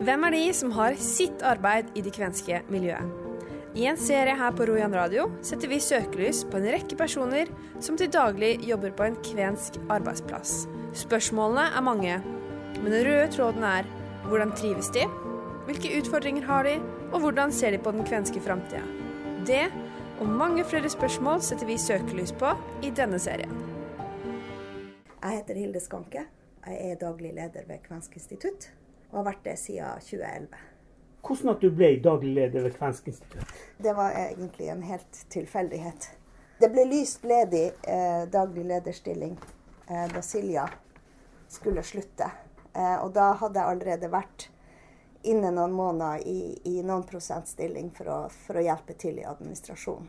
Hvem er de som har sitt arbeid i det kvenske miljøet? I en serie her på Rojan radio setter vi søkelys på en rekke personer som til daglig jobber på en kvensk arbeidsplass. Spørsmålene er mange, men den røde tråden er hvordan trives de, hvilke utfordringer har de, og hvordan ser de på den kvenske framtida? Det og mange flere spørsmål setter vi søkelys på i denne serien. Jeg heter Hilde Skanke. Jeg er daglig leder ved Kvensk institutt, og har vært det siden 2011. Hvordan at du ble daglig leder ved Kvensk institutt? Det var egentlig en helt tilfeldighet. Det ble lyst ledig eh, daglig lederstilling eh, da Silja skulle slutte. Eh, og da hadde jeg allerede vært inne noen måneder i, i noen prosentstilling for å, for å hjelpe til i administrasjonen.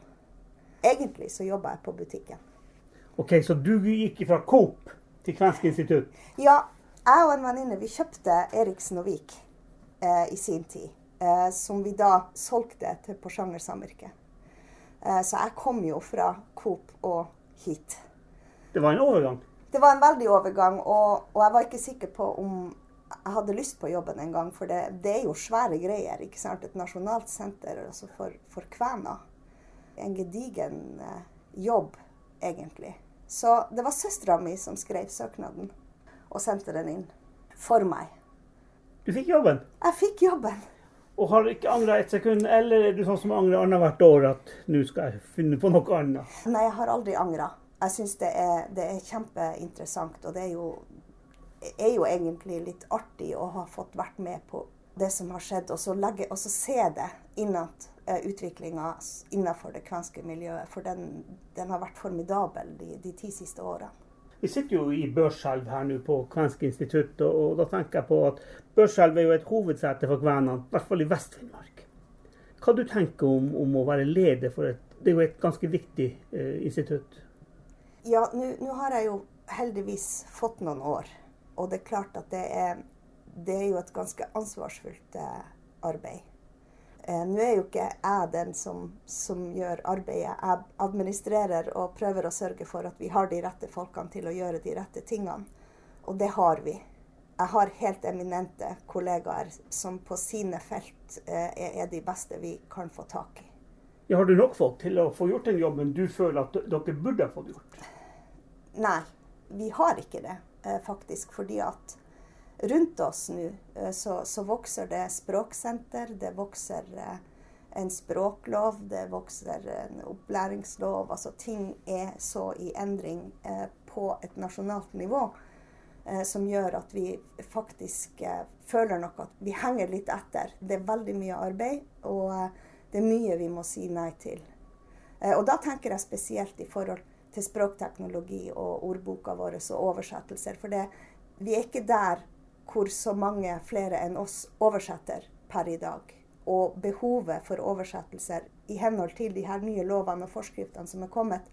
Egentlig så jobba jeg på butikken. Ok, Så du gikk fra Coop til Kvensk institutt? Ja, jeg og en venninne vi kjøpte Eriksen og Vik eh, i sin tid. Eh, som vi da solgte til Porsanger samvirke. Eh, så jeg kom jo fra Coop og hit. Det var en overgang? Det var en veldig overgang, og, og jeg var ikke sikker på om jeg hadde lyst på jobben en gang, for det, det er jo svære greier. ikke sant? Et nasjonalt senter altså for, for kvener. En gedigen eh, jobb, egentlig. Så det var søstera mi som skrev søknaden og sendte den inn for meg. Du fikk jobben? Jeg fikk jobben. Og har du ikke angra et sekund, eller er du sånn som angrer annethvert år at nå skal jeg finne på noe annet? Nei, jeg har aldri angra. Jeg syns det, det, er kjempeinteressant. Og det er jo er jo egentlig litt artig å ha fått vært med på det som har skjedd, og så, legge, og så se det innat uh, utviklinga innenfor det kvenske miljøet. For den, den har vært formidabel de, de, ti siste årene. Vi sitter jo i Børselv her nå på Kvensk institutt, og, og, da tenker jeg på at Børselv er jo et hovedsete for kvenene, i hvert fall i Vest-Finnmark. Hva du tenker om, om å være leder for et Det er jo et ganske viktig eh, institutt? Ja, nå har jeg jo heldigvis fått noen år og det er klart at det er, det er jo et ganske ansvarsfullt eh, arbeid. Eh, Nå er jo ikke jeg den som, som, gjør arbeidet. Jeg administrerer og prøver å sørge for at vi har de rette folkene til å gjøre de rette tingene. Og det har vi. Jeg har helt eminente kollegaer som på sine felt eh, er de beste vi kan få tak i. Ja, har du nok folk til å få gjort den jobben du føler at dere burde ha fått gjort? Nei, vi har ikke det. Eh, faktisk. Fordi at rundt oss nå eh, så, så, vokser det språksenter, det vokser eh, en språklov, det vokser en opplæringslov. Altså ting er så i endring på et nasjonalt nivå som gjør at vi faktisk føler nok at vi henger litt etter. Det er veldig mye arbeid, og det er mye vi må si nei til. Og da tenker jeg spesielt i forhold til språkteknologi og ordboka vår og oversettelser. For det, vi er ikke der hvor så mange flere enn oss oversetter per i dag. Og behovet for oversettelser i henhold til de her nye lovene og forskriftene som er kommet,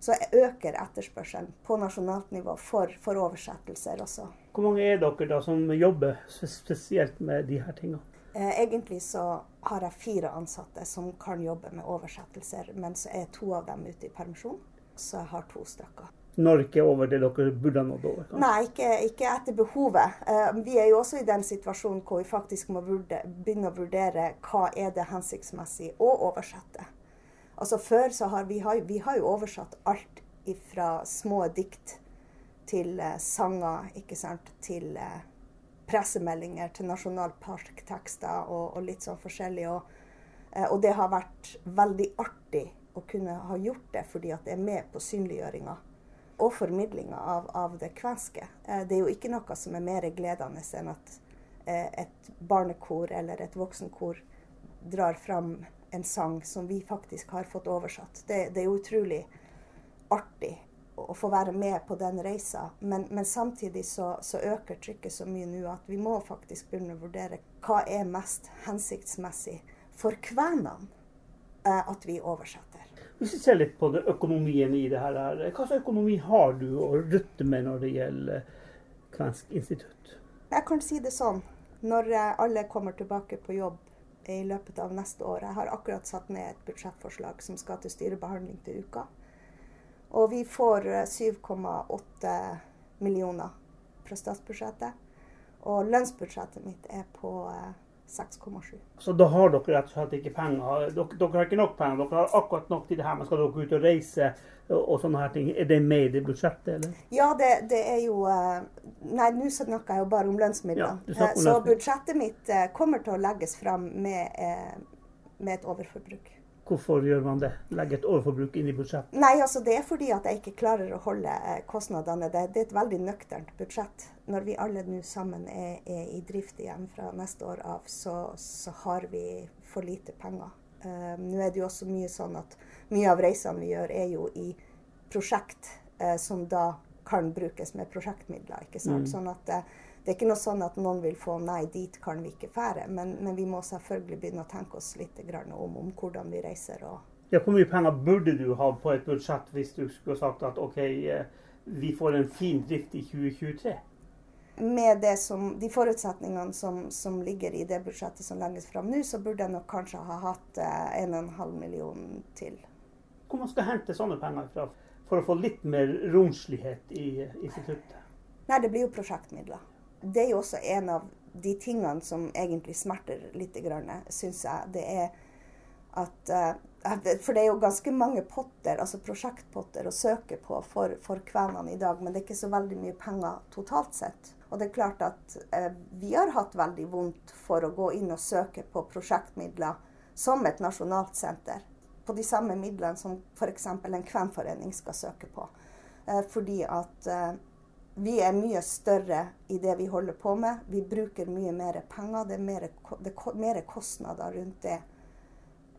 så øker etterspørselen på nasjonalt nivå for, for oversettelser også. Hvor mange er dere da som jobber spesielt med de her tingene? Eh, egentlig så har jeg fire ansatte som kan jobbe med oversettelser, men så er to av dem ute i permisjon så jeg har to stykker. Når ikke over det dere burde nådd over? Kanskje? Nei, ikke, ikke, etter behovet. Uh, vi er jo også i den situasjonen hvor vi faktisk må vurde, begynne å vurdere hva er det hensiktsmessig å oversette. Altså Før så har vi, vi har jo oversatt alt fra små dikt til uh, sanger, ikke sant, til uh, pressemeldinger, til nasjonalparktekster og, og litt sånn forskjellig. Og, og det har vært veldig artig å kunne ha gjort det fordi at det er med på synliggjøringa og formidlinga av, av, det kvenske. Eh, det er jo ikke noe som er mer gledende enn at eh, et barnekor eller et voksenkor drar fram en sang som vi faktisk har fått oversatt. Det, det er utrolig artig å få være med på den reisa. Men, men samtidig så, så, øker trykket så mye nå at vi må faktisk begynne å vurdere hva er mest hensiktsmessig for kvenene eh, at vi oversetter. Hvis vi ser litt på det, økonomien i det her, hva slags økonomi har du å rutte med når det gjelder Kvensk institutt? Jeg kan si det sånn. Når alle kommer tilbake på jobb i løpet av neste år Jeg har akkurat satt ned et budsjettforslag som skal til styrebehandling til uka. Og vi får 7,8 millioner fra statsbudsjettet. Og lønnsbudsjettet mitt er på 6,7. Så da har dere rett og slett ikke penger? Dere, dere, har ikke nok penger, dere har akkurat nok til det her, men skal dere ut og reise og, og sånne her ting? Er det med i det budsjettet, eller? Ja, det, det er jo eh, Nei, nå snakker jeg jo bare om lønnsmidlene. Ja, om så budsjettet mitt eh, kommer til å legges fram med, eh, med et overforbruk. Hvorfor gjør man det? Legge et overforbruk inn i budsjettet? Nei, altså det er fordi at jeg ikke klarer å holde eh, kostnadene. Det, det er et veldig nøkternt budsjett. Når vi alle nå sammen er, er i drift igjen fra neste år av, så, så har vi for lite penger. Eh, nå er det jo også mye sånn at mye av reisene vi gjør, er jo i prosjekt uh, som da kan brukes med prosjektmidler. ikke sant? Mm. Sånn at eh, det er ikke noe sånn at noen vil få nei, dit kan vi ikke fære. Men, men vi må selvfølgelig begynne å tenke oss litt grann om, om hvordan vi reiser. Ja, hvor mye penger burde du ha på et budsjett hvis du skulle sagt at OK, eh, vi får en fin drift i 2023? med det som, de forutsetningene som, som ligger i det budsjettet som legges fram nå, så burde jeg nok kanskje ha hatt eh, 1,5 million til. Hvor man skal hente sånne penger fra for å få litt mer romslighet i instituttet? Nei, det blir jo prosjektmidler. Det er jo også en av de tingene som egentlig smerter litt, syns jeg. Det er at eh, For det er jo ganske mange potter, altså prosjektpotter, å søke på for, for kvenene i dag. Men det er ikke så veldig mye penger totalt sett. Og det er klart at eh, vi har hatt veldig vondt for å gå inn og søke på prosjektmidler som et nasjonalt senter. På de samme midlene som f.eks. en kvenforening skal søke på. Eh, fordi at vi er mye større i det vi holder på med. Vi bruker mye mer penger. Det er mer, er kostnader rundt det,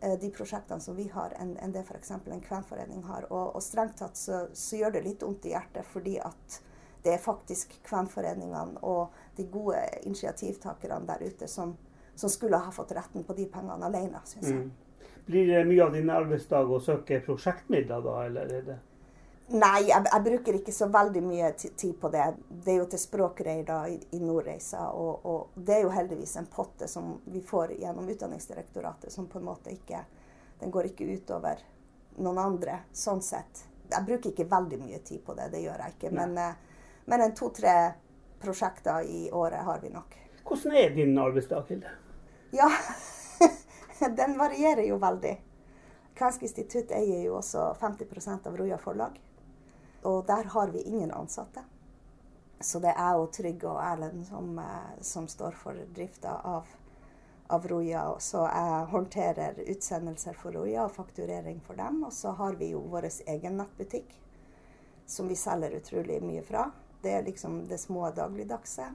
eh, de prosjektene som vi har, enn enn det f.eks. en kvenforening har. Og, og strengt tatt så, så gjør det litt vondt i hjertet, fordi at det er faktisk kvenforeningene og de gode initiativtakerne der ute som, som skulle ha fått retten på de pengene alene, syns jeg. Mm. Blir det mye av din arbeidsdag å søke prosjektmidler da, eller er det Nei, jeg, jeg bruker ikke så veldig mye tid på det. Det er jo til språkreirer i, i Nordreisa. Og, og det er jo heldigvis en potte som vi får gjennom Utdanningsdirektoratet, som på en måte ikke Den går ikke utover noen andre, sånn sett. Jeg bruker ikke veldig mye tid på det, det gjør jeg ikke. Men, eh, men en to-tre prosjekter i året har vi nok. Hvordan er din arbeidsdag, Hilde? Ja, den varierer jo veldig. Kvensk institutt eier jo også 50% av Roja forlag. Og der har vi ingen ansatte. Så det er og Trygg og Erlend som, eh, som står for drifta av, av Roja. Så jeg håndterer utsendelser for Roja og fakturering for dem. Og så har vi jo vår egen nettbutikk som vi selger utrolig mye fra. Det er liksom det små dagligdagse.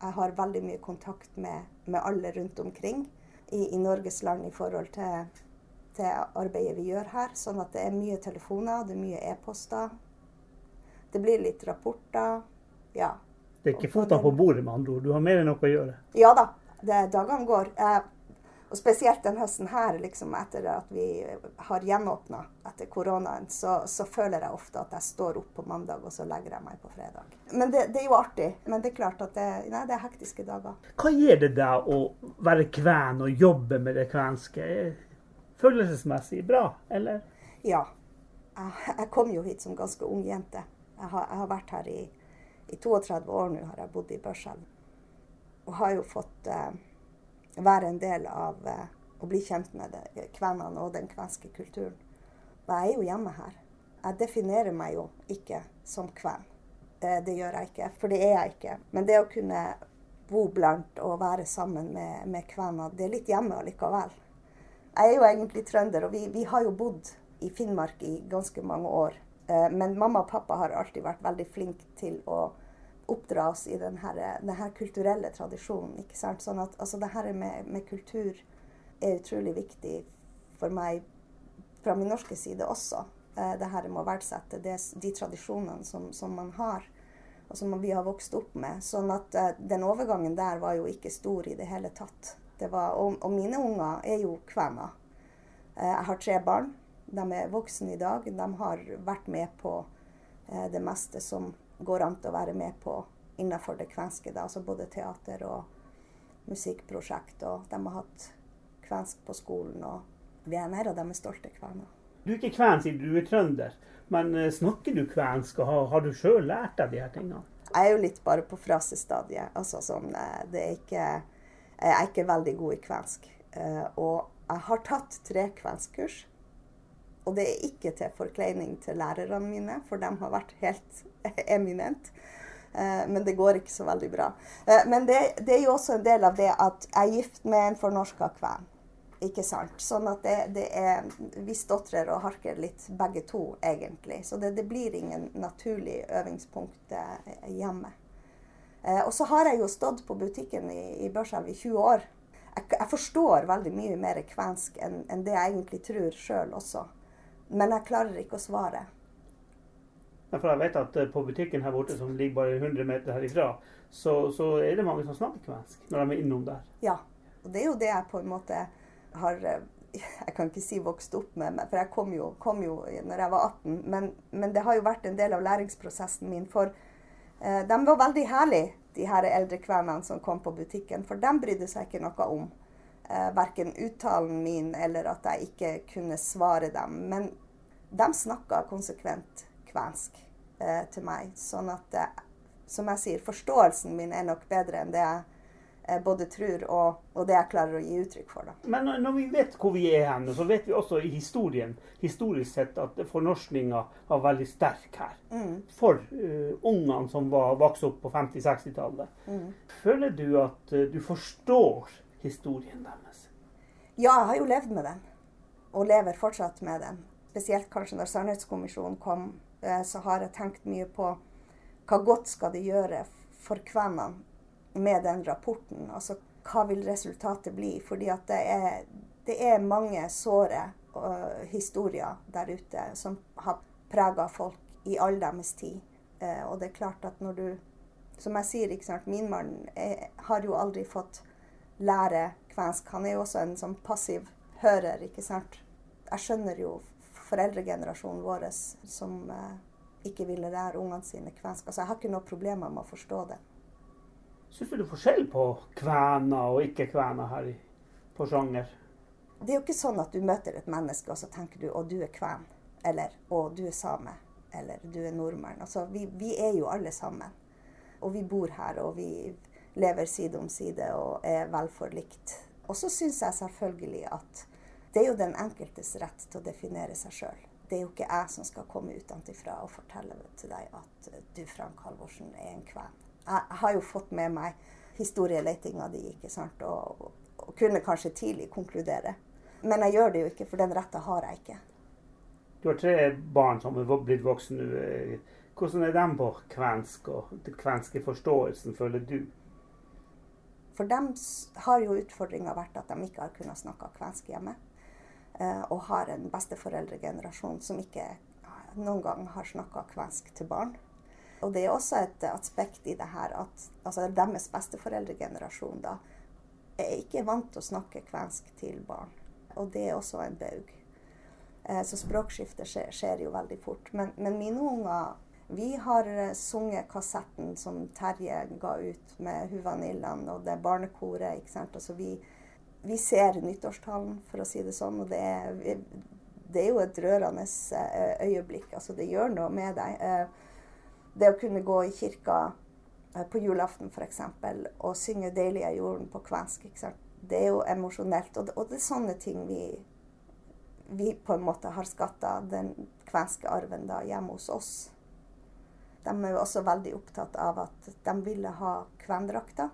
Jeg har veldig mye kontakt med, med alle rundt omkring i, i Norges land i forhold til, til arbeidet vi gjør her. Sånn at det er mye telefoner, det er mye e-poster. Det blir litt rapporter. Ja. Det er ikke føttene på bordet, med andre ord. Du har mer enn nok å gjøre. Ja da, dagene går. Eh, og spesielt den høsten her, liksom etter at vi har gjenåpna etter koronaen, så, så føler jeg ofte at jeg står opp på mandag, og så legger jeg meg på fredag. Men det, det er jo artig. Men det er klart at det, nei, det er hektiske dager. Hva gir det deg å være kven og jobbe med det kvenske? Følelsesmessig bra, eller? Ja. Jeg kom jo hit som ganske ung jente. Jeg har, jeg har vært her i, i 32 år nå, har jeg bodd i Børselv. Og har jo fått eh, være en del av eh, å bli kjent med kvenene og den kvenske kulturen. Og jeg er jo hjemme her. Jeg definerer meg jo ikke som kven. Det gjør jeg ikke, for det er jeg ikke. Men det å kunne bo blant og være sammen med, med kvener, det er litt hjemme allikevel. Jeg er jo egentlig trønder, og vi, vi har jo bodd i Finnmark i ganske mange år. Eh, Men mamma og pappa har alltid vært veldig flinke til å oppdra oss i denne kulturelle tradisjonen. ikke sant? Sånn at altså, det her med, med kultur er utrolig viktig for meg fra min norske side også. Eh, Det her med å verdsette det, de tradisjonene som, som man har, og som vi har vokst opp med. Sånn at eh, den overgangen der var jo ikke stor i det hele tatt. Det var, og, og mine unger er jo kvener. Jeg har tre barn. De er voksne i dag. De har vært med på eh, det meste som går an å være med på innenfor det kvenske. Da. Altså både teater og musikkprosjekt. Og de har hatt kvensk på skolen. Og vi er nære, og de er stolte kvener. Du er ikke kven, siden du, er trønder. Men eh, snakker du kvensk, og har, har du sjøl lært deg de her tingene? Jeg er jo litt bare på frasestadiet. Altså sånn, eh, det er ikke Jeg er ikke veldig god i kvensk. Og jeg har tatt tre kvenskkurs. Og det er ikke til forkleining til lærerne mine, for de har vært helt eminent. Eh, men det går ikke så veldig bra. Eh, men det, det, er jo også en del av det at jeg er gift med en fornorska kven. Ikke sant? Sånn at det, det er Vi stotrer og harker litt begge to, egentlig. Så det, det blir ingen naturlig øvingspunkt hjemme. Og så har jeg jo stått på butikken i, i Børselv i 20 år jeg, jeg, forstår veldig mye mer kvensk enn, enn det jeg egentlig tror sjøl også. Men jeg klarer ikke å svare. Ja, for jeg vet at eh, på butikken her borte, som ligger bare 100 meter herifra, så, så er det mange som snakker kvensk når de er innom der. Ja. Og det er jo det jeg på en måte har eh, Jeg kan ikke si vokst opp med, for jeg kom jo, kom jo når jeg var 18. Men, men, det har jo vært en del av læringsprosessen min. For eh, de var veldig herlige de her eldre kvenene som kom på butikken. For de brydde seg ikke noe om eh, verken uttalen min eller at jeg ikke kunne svare dem. Men de snakka konsekvent kvensk eh, til meg. Sånn at, eh, som jeg sier, forståelsen min er nok bedre enn det jeg Eh, både tror og, og, det jeg klarer å gi uttrykk for. Da. Men når vi vet hvor vi er hen, så vet vi også i historien historisk sett at fornorskninga var veldig sterk her. Mm. For uh, ungene som var vokste opp på 50-60-tallet. Mm. Føler du at uh, du forstår historien deres? Ja, jeg har jo levd med den. Og lever fortsatt med den. Spesielt kanskje når Sannhetskommisjonen kom, uh, så har jeg tenkt mye på hva godt skal det gjøre for kvenene med den rapporten. Altså hva vil resultatet bli? Fordi at det er, det er mange såre uh, historier der ute som har prega folk i all deres tid. Uh, og det er klart at når du Som jeg sier, ikke sant, min mann har jo aldri fått lære kvensk. Han er jo også en sånn passiv hører, ikke sant. Jeg skjønner jo foreldregenerasjonen vår som eh, ikke ville lære ungene sine kvensk. Altså, jeg har ikke noe problemer med å forstå det. Syns du det er forskjell på kvener og ikke-kvener her i Porsanger? Det er jo ikke sånn at du møter et menneske og så tenker du å du er kven, eller å du er same, eller du er nordmann. Altså, vi, vi, er jo alle sammen. Og vi bor her, og vi lever side om side og er vel forlikt. Og så syns jeg selvfølgelig at det er jo den enkeltes rett til å definere seg sjøl. Det er jo ikke jeg som skal komme utenfra og fortelle til deg at du, Frank Halvorsen, er en kven jeg har jo fått med meg historieletinga di, ikke sant, og, og, kunne kanskje tidlig konkludere. Men jeg gjør det jo ikke, for den retta har jeg ikke. Du har tre barn som er blitt voksne nå. Hvordan er de på kvensk og den kvenske forståelsen, føler du? For dem har jo utfordringa vært at de ikke har kunnet snakke kvensk hjemme. Eh, og har en besteforeldregenerasjon som ikke noen gang har snakka kvensk til barn. Og det er også et aspekt i det her at altså deres besteforeldregenerasjon da er ikke vant til å snakke kvensk til barn. Og det er også en baug. Eh, så språkskiftet skjer, skjer, jo veldig fort. Men, men mine unger vi har eh, sunget kassetten som Terje ga ut med Huvanillan og det barnekoret. ikke sant? Altså vi, vi ser nyttårstalen, for å si det sånn. Og det er, det er jo et rørende eh, øyeblikk. Altså det gjør noe med deg det å kunne gå i kirka eh, på julaften f.eks. og synge 'Deilig er jorden' på kvensk, ikke sant? det er jo emosjonelt. Og, og, det er sånne ting vi, vi på en måte har skatta den kvenske arven da hjemme hos oss. De er jo også veldig opptatt av at de ville ha kvendrakter.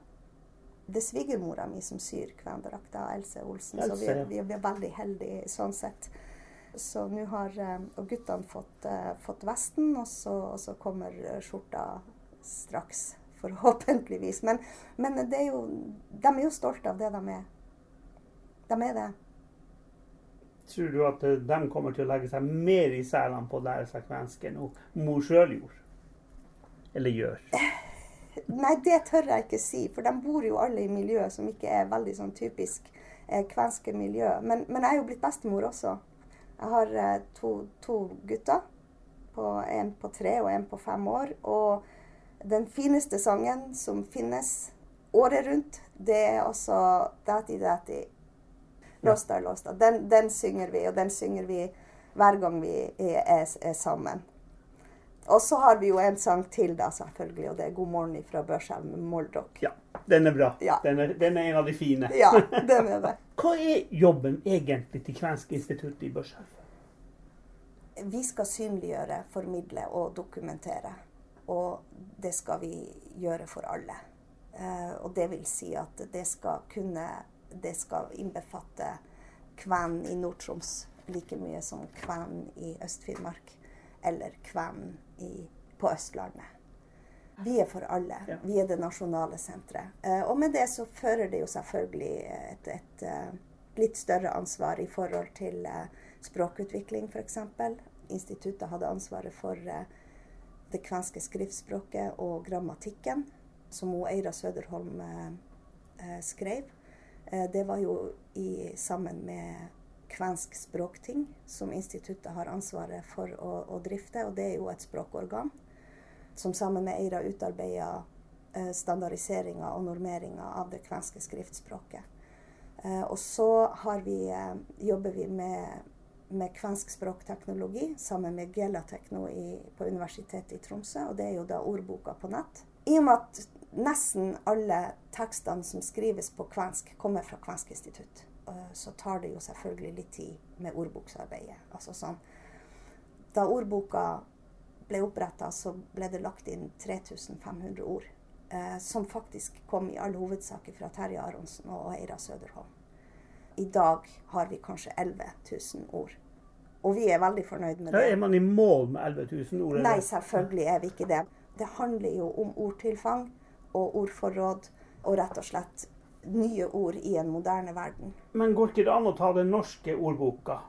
Det er svigermora mi som syr kvendrakta, Else Olsen, så vi, vi, vi er veldig heldige sånn sett. Så nå har eh, og guttene fått, uh, fått vesten, og så, og så, kommer skjorta straks. Forhåpentligvis. Men, men er jo, de er jo stolte av det de er. De er det. Tror du at eh, de kommer til å legge seg mer i selene på å lære seg kvensk enn mor sjøl gjorde? Eller gjør? Nei, det tør jeg ikke si. For de bor jo alle i miljø som ikke er veldig sånn typisk eh, kvenske miljø. Men, men, jeg er jo blitt bestemor også. Jeg har eh, to, to gutter. På, en på tre og en på fem år. Og den fineste sangen som finnes året rundt, det er også Dati Dati. Losta Losta. Den, den synger vi, og den synger vi hver gang vi er, er sammen. Og så har vi jo en sang til, da, selvfølgelig, og det er 'God morgen' fra Børselv med Moldrock. Ja, den er bra. Ja. Den, er, den er en av de fine. Ja, den er det. Hva er jobben egentlig til Kvensk institutt i Børselv? Vi skal synliggjøre, formidle og dokumentere. Og det skal vi gjøre for alle. Eh, og det vil si at det skal kunne Det skal innbefatte kven i Nord-Troms like mye som kven i Øst-Finnmark eller kven i, på Østlandet. Vi er for alle. Ja. Vi er det nasjonale senteret. Eh, og med det så fører det jo selvfølgelig et, et et litt større ansvar i forhold til eh, språkutvikling, f.eks. Instituttet hadde ansvaret for eh, det kvenske skriftspråket og grammatikken, som Eira Søderholm eh, eh, skrev. Eh, det var jo i, sammen med Kvensk språkting, som instituttet har ansvaret for å, å drifte. Og det er jo et språkorgan som sammen med Eira utarbeider eh, standardiseringa og normeringa av det kvenske skriftspråket. Eh, og så vi, eh, jobber vi med, med kvensk språkteknologi sammen med Gelatekno i, på Universitetet i Tromsø, og det er jo da ordboka på nett. I og med at nesten alle tekstene som skrives på kvensk, kommer fra Kvensk institutt, så tar det jo selvfølgelig litt tid med ordboksarbeidet. Altså sånn, da ordboka ble oppretta, så ble det lagt inn 3500 ord. Eh, som faktisk kom i all hovedsak fra Terje Aronsen og Eira Søderholm. I dag har vi kanskje 11 000 ord. Og vi er veldig fornøyd med Da det. er man i mål med 11 000 ord? eller? Nei, selvfølgelig er vi ikke det. Det handler jo om ordtilfang og ordforråd, og rett og slett nye ord i en moderne verden. Men går ikke det an å ta den norske ordboka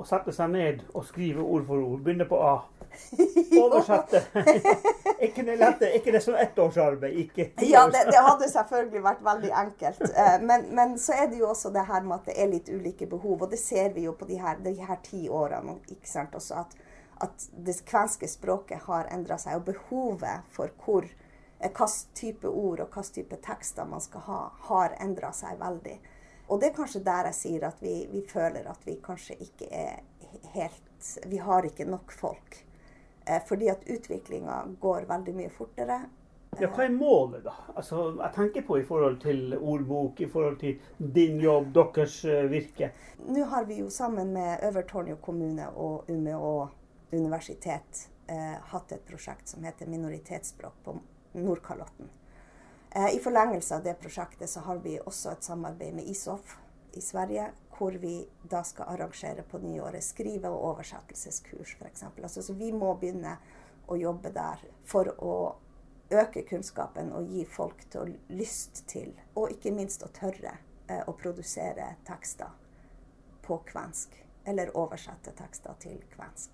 og sette seg ned og skrive ord for ord? Begynne på A. Oversette. er ikke det lett? Er ikke det som ettårsarbeid? Ikke Ja, det, det hadde selvfølgelig vært veldig enkelt. Eh, Men, men så er det jo også det her med at det er litt ulike behov, og det ser vi jo på de her, de her ti årene. ikke sant, også at, at det kvenske språket har endra seg, og behovet for hvor hvilken type ord og hvilken type tekster man skal ha, har endra seg veldig. Og det er kanskje der jeg sier at vi, vi føler at vi kanskje ikke er helt Vi har ikke nok folk. Eh, Fordi at utviklinga går veldig mye fortere. Ja, hva er målet, da? Altså, jeg tenker på i forhold til ordbok, i forhold til din jobb, deres eh, virke. Nå har vi jo sammen med Øvertornio kommune og Umeå universitet eh, hatt et prosjekt som heter Minoritetsspråk på Nordkalotten. Eh, I forlengelse av det prosjektet så har vi også et samarbeid med ISOF i Sverige, hvor vi da skal arrangere på nyåret skrive- og oversettelseskurs f.eks. Altså, så vi må begynne å jobbe der for å øke kunnskapen og gi folk til å lyst til, og ikke minst å tørre, eh, å produsere tekster på kvensk. Eller oversette tekster til kvensk.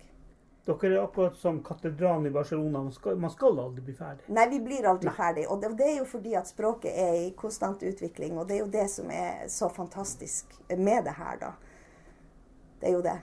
Dere er akkurat som katedralen i Barcelona. Man skal, man skal aldri bli ferdig. Nei, vi blir aldri ferdig. Og det, det er jo fordi at språket er i konstant utvikling. Og det er jo det som er så fantastisk med det her, da. Det er jo det.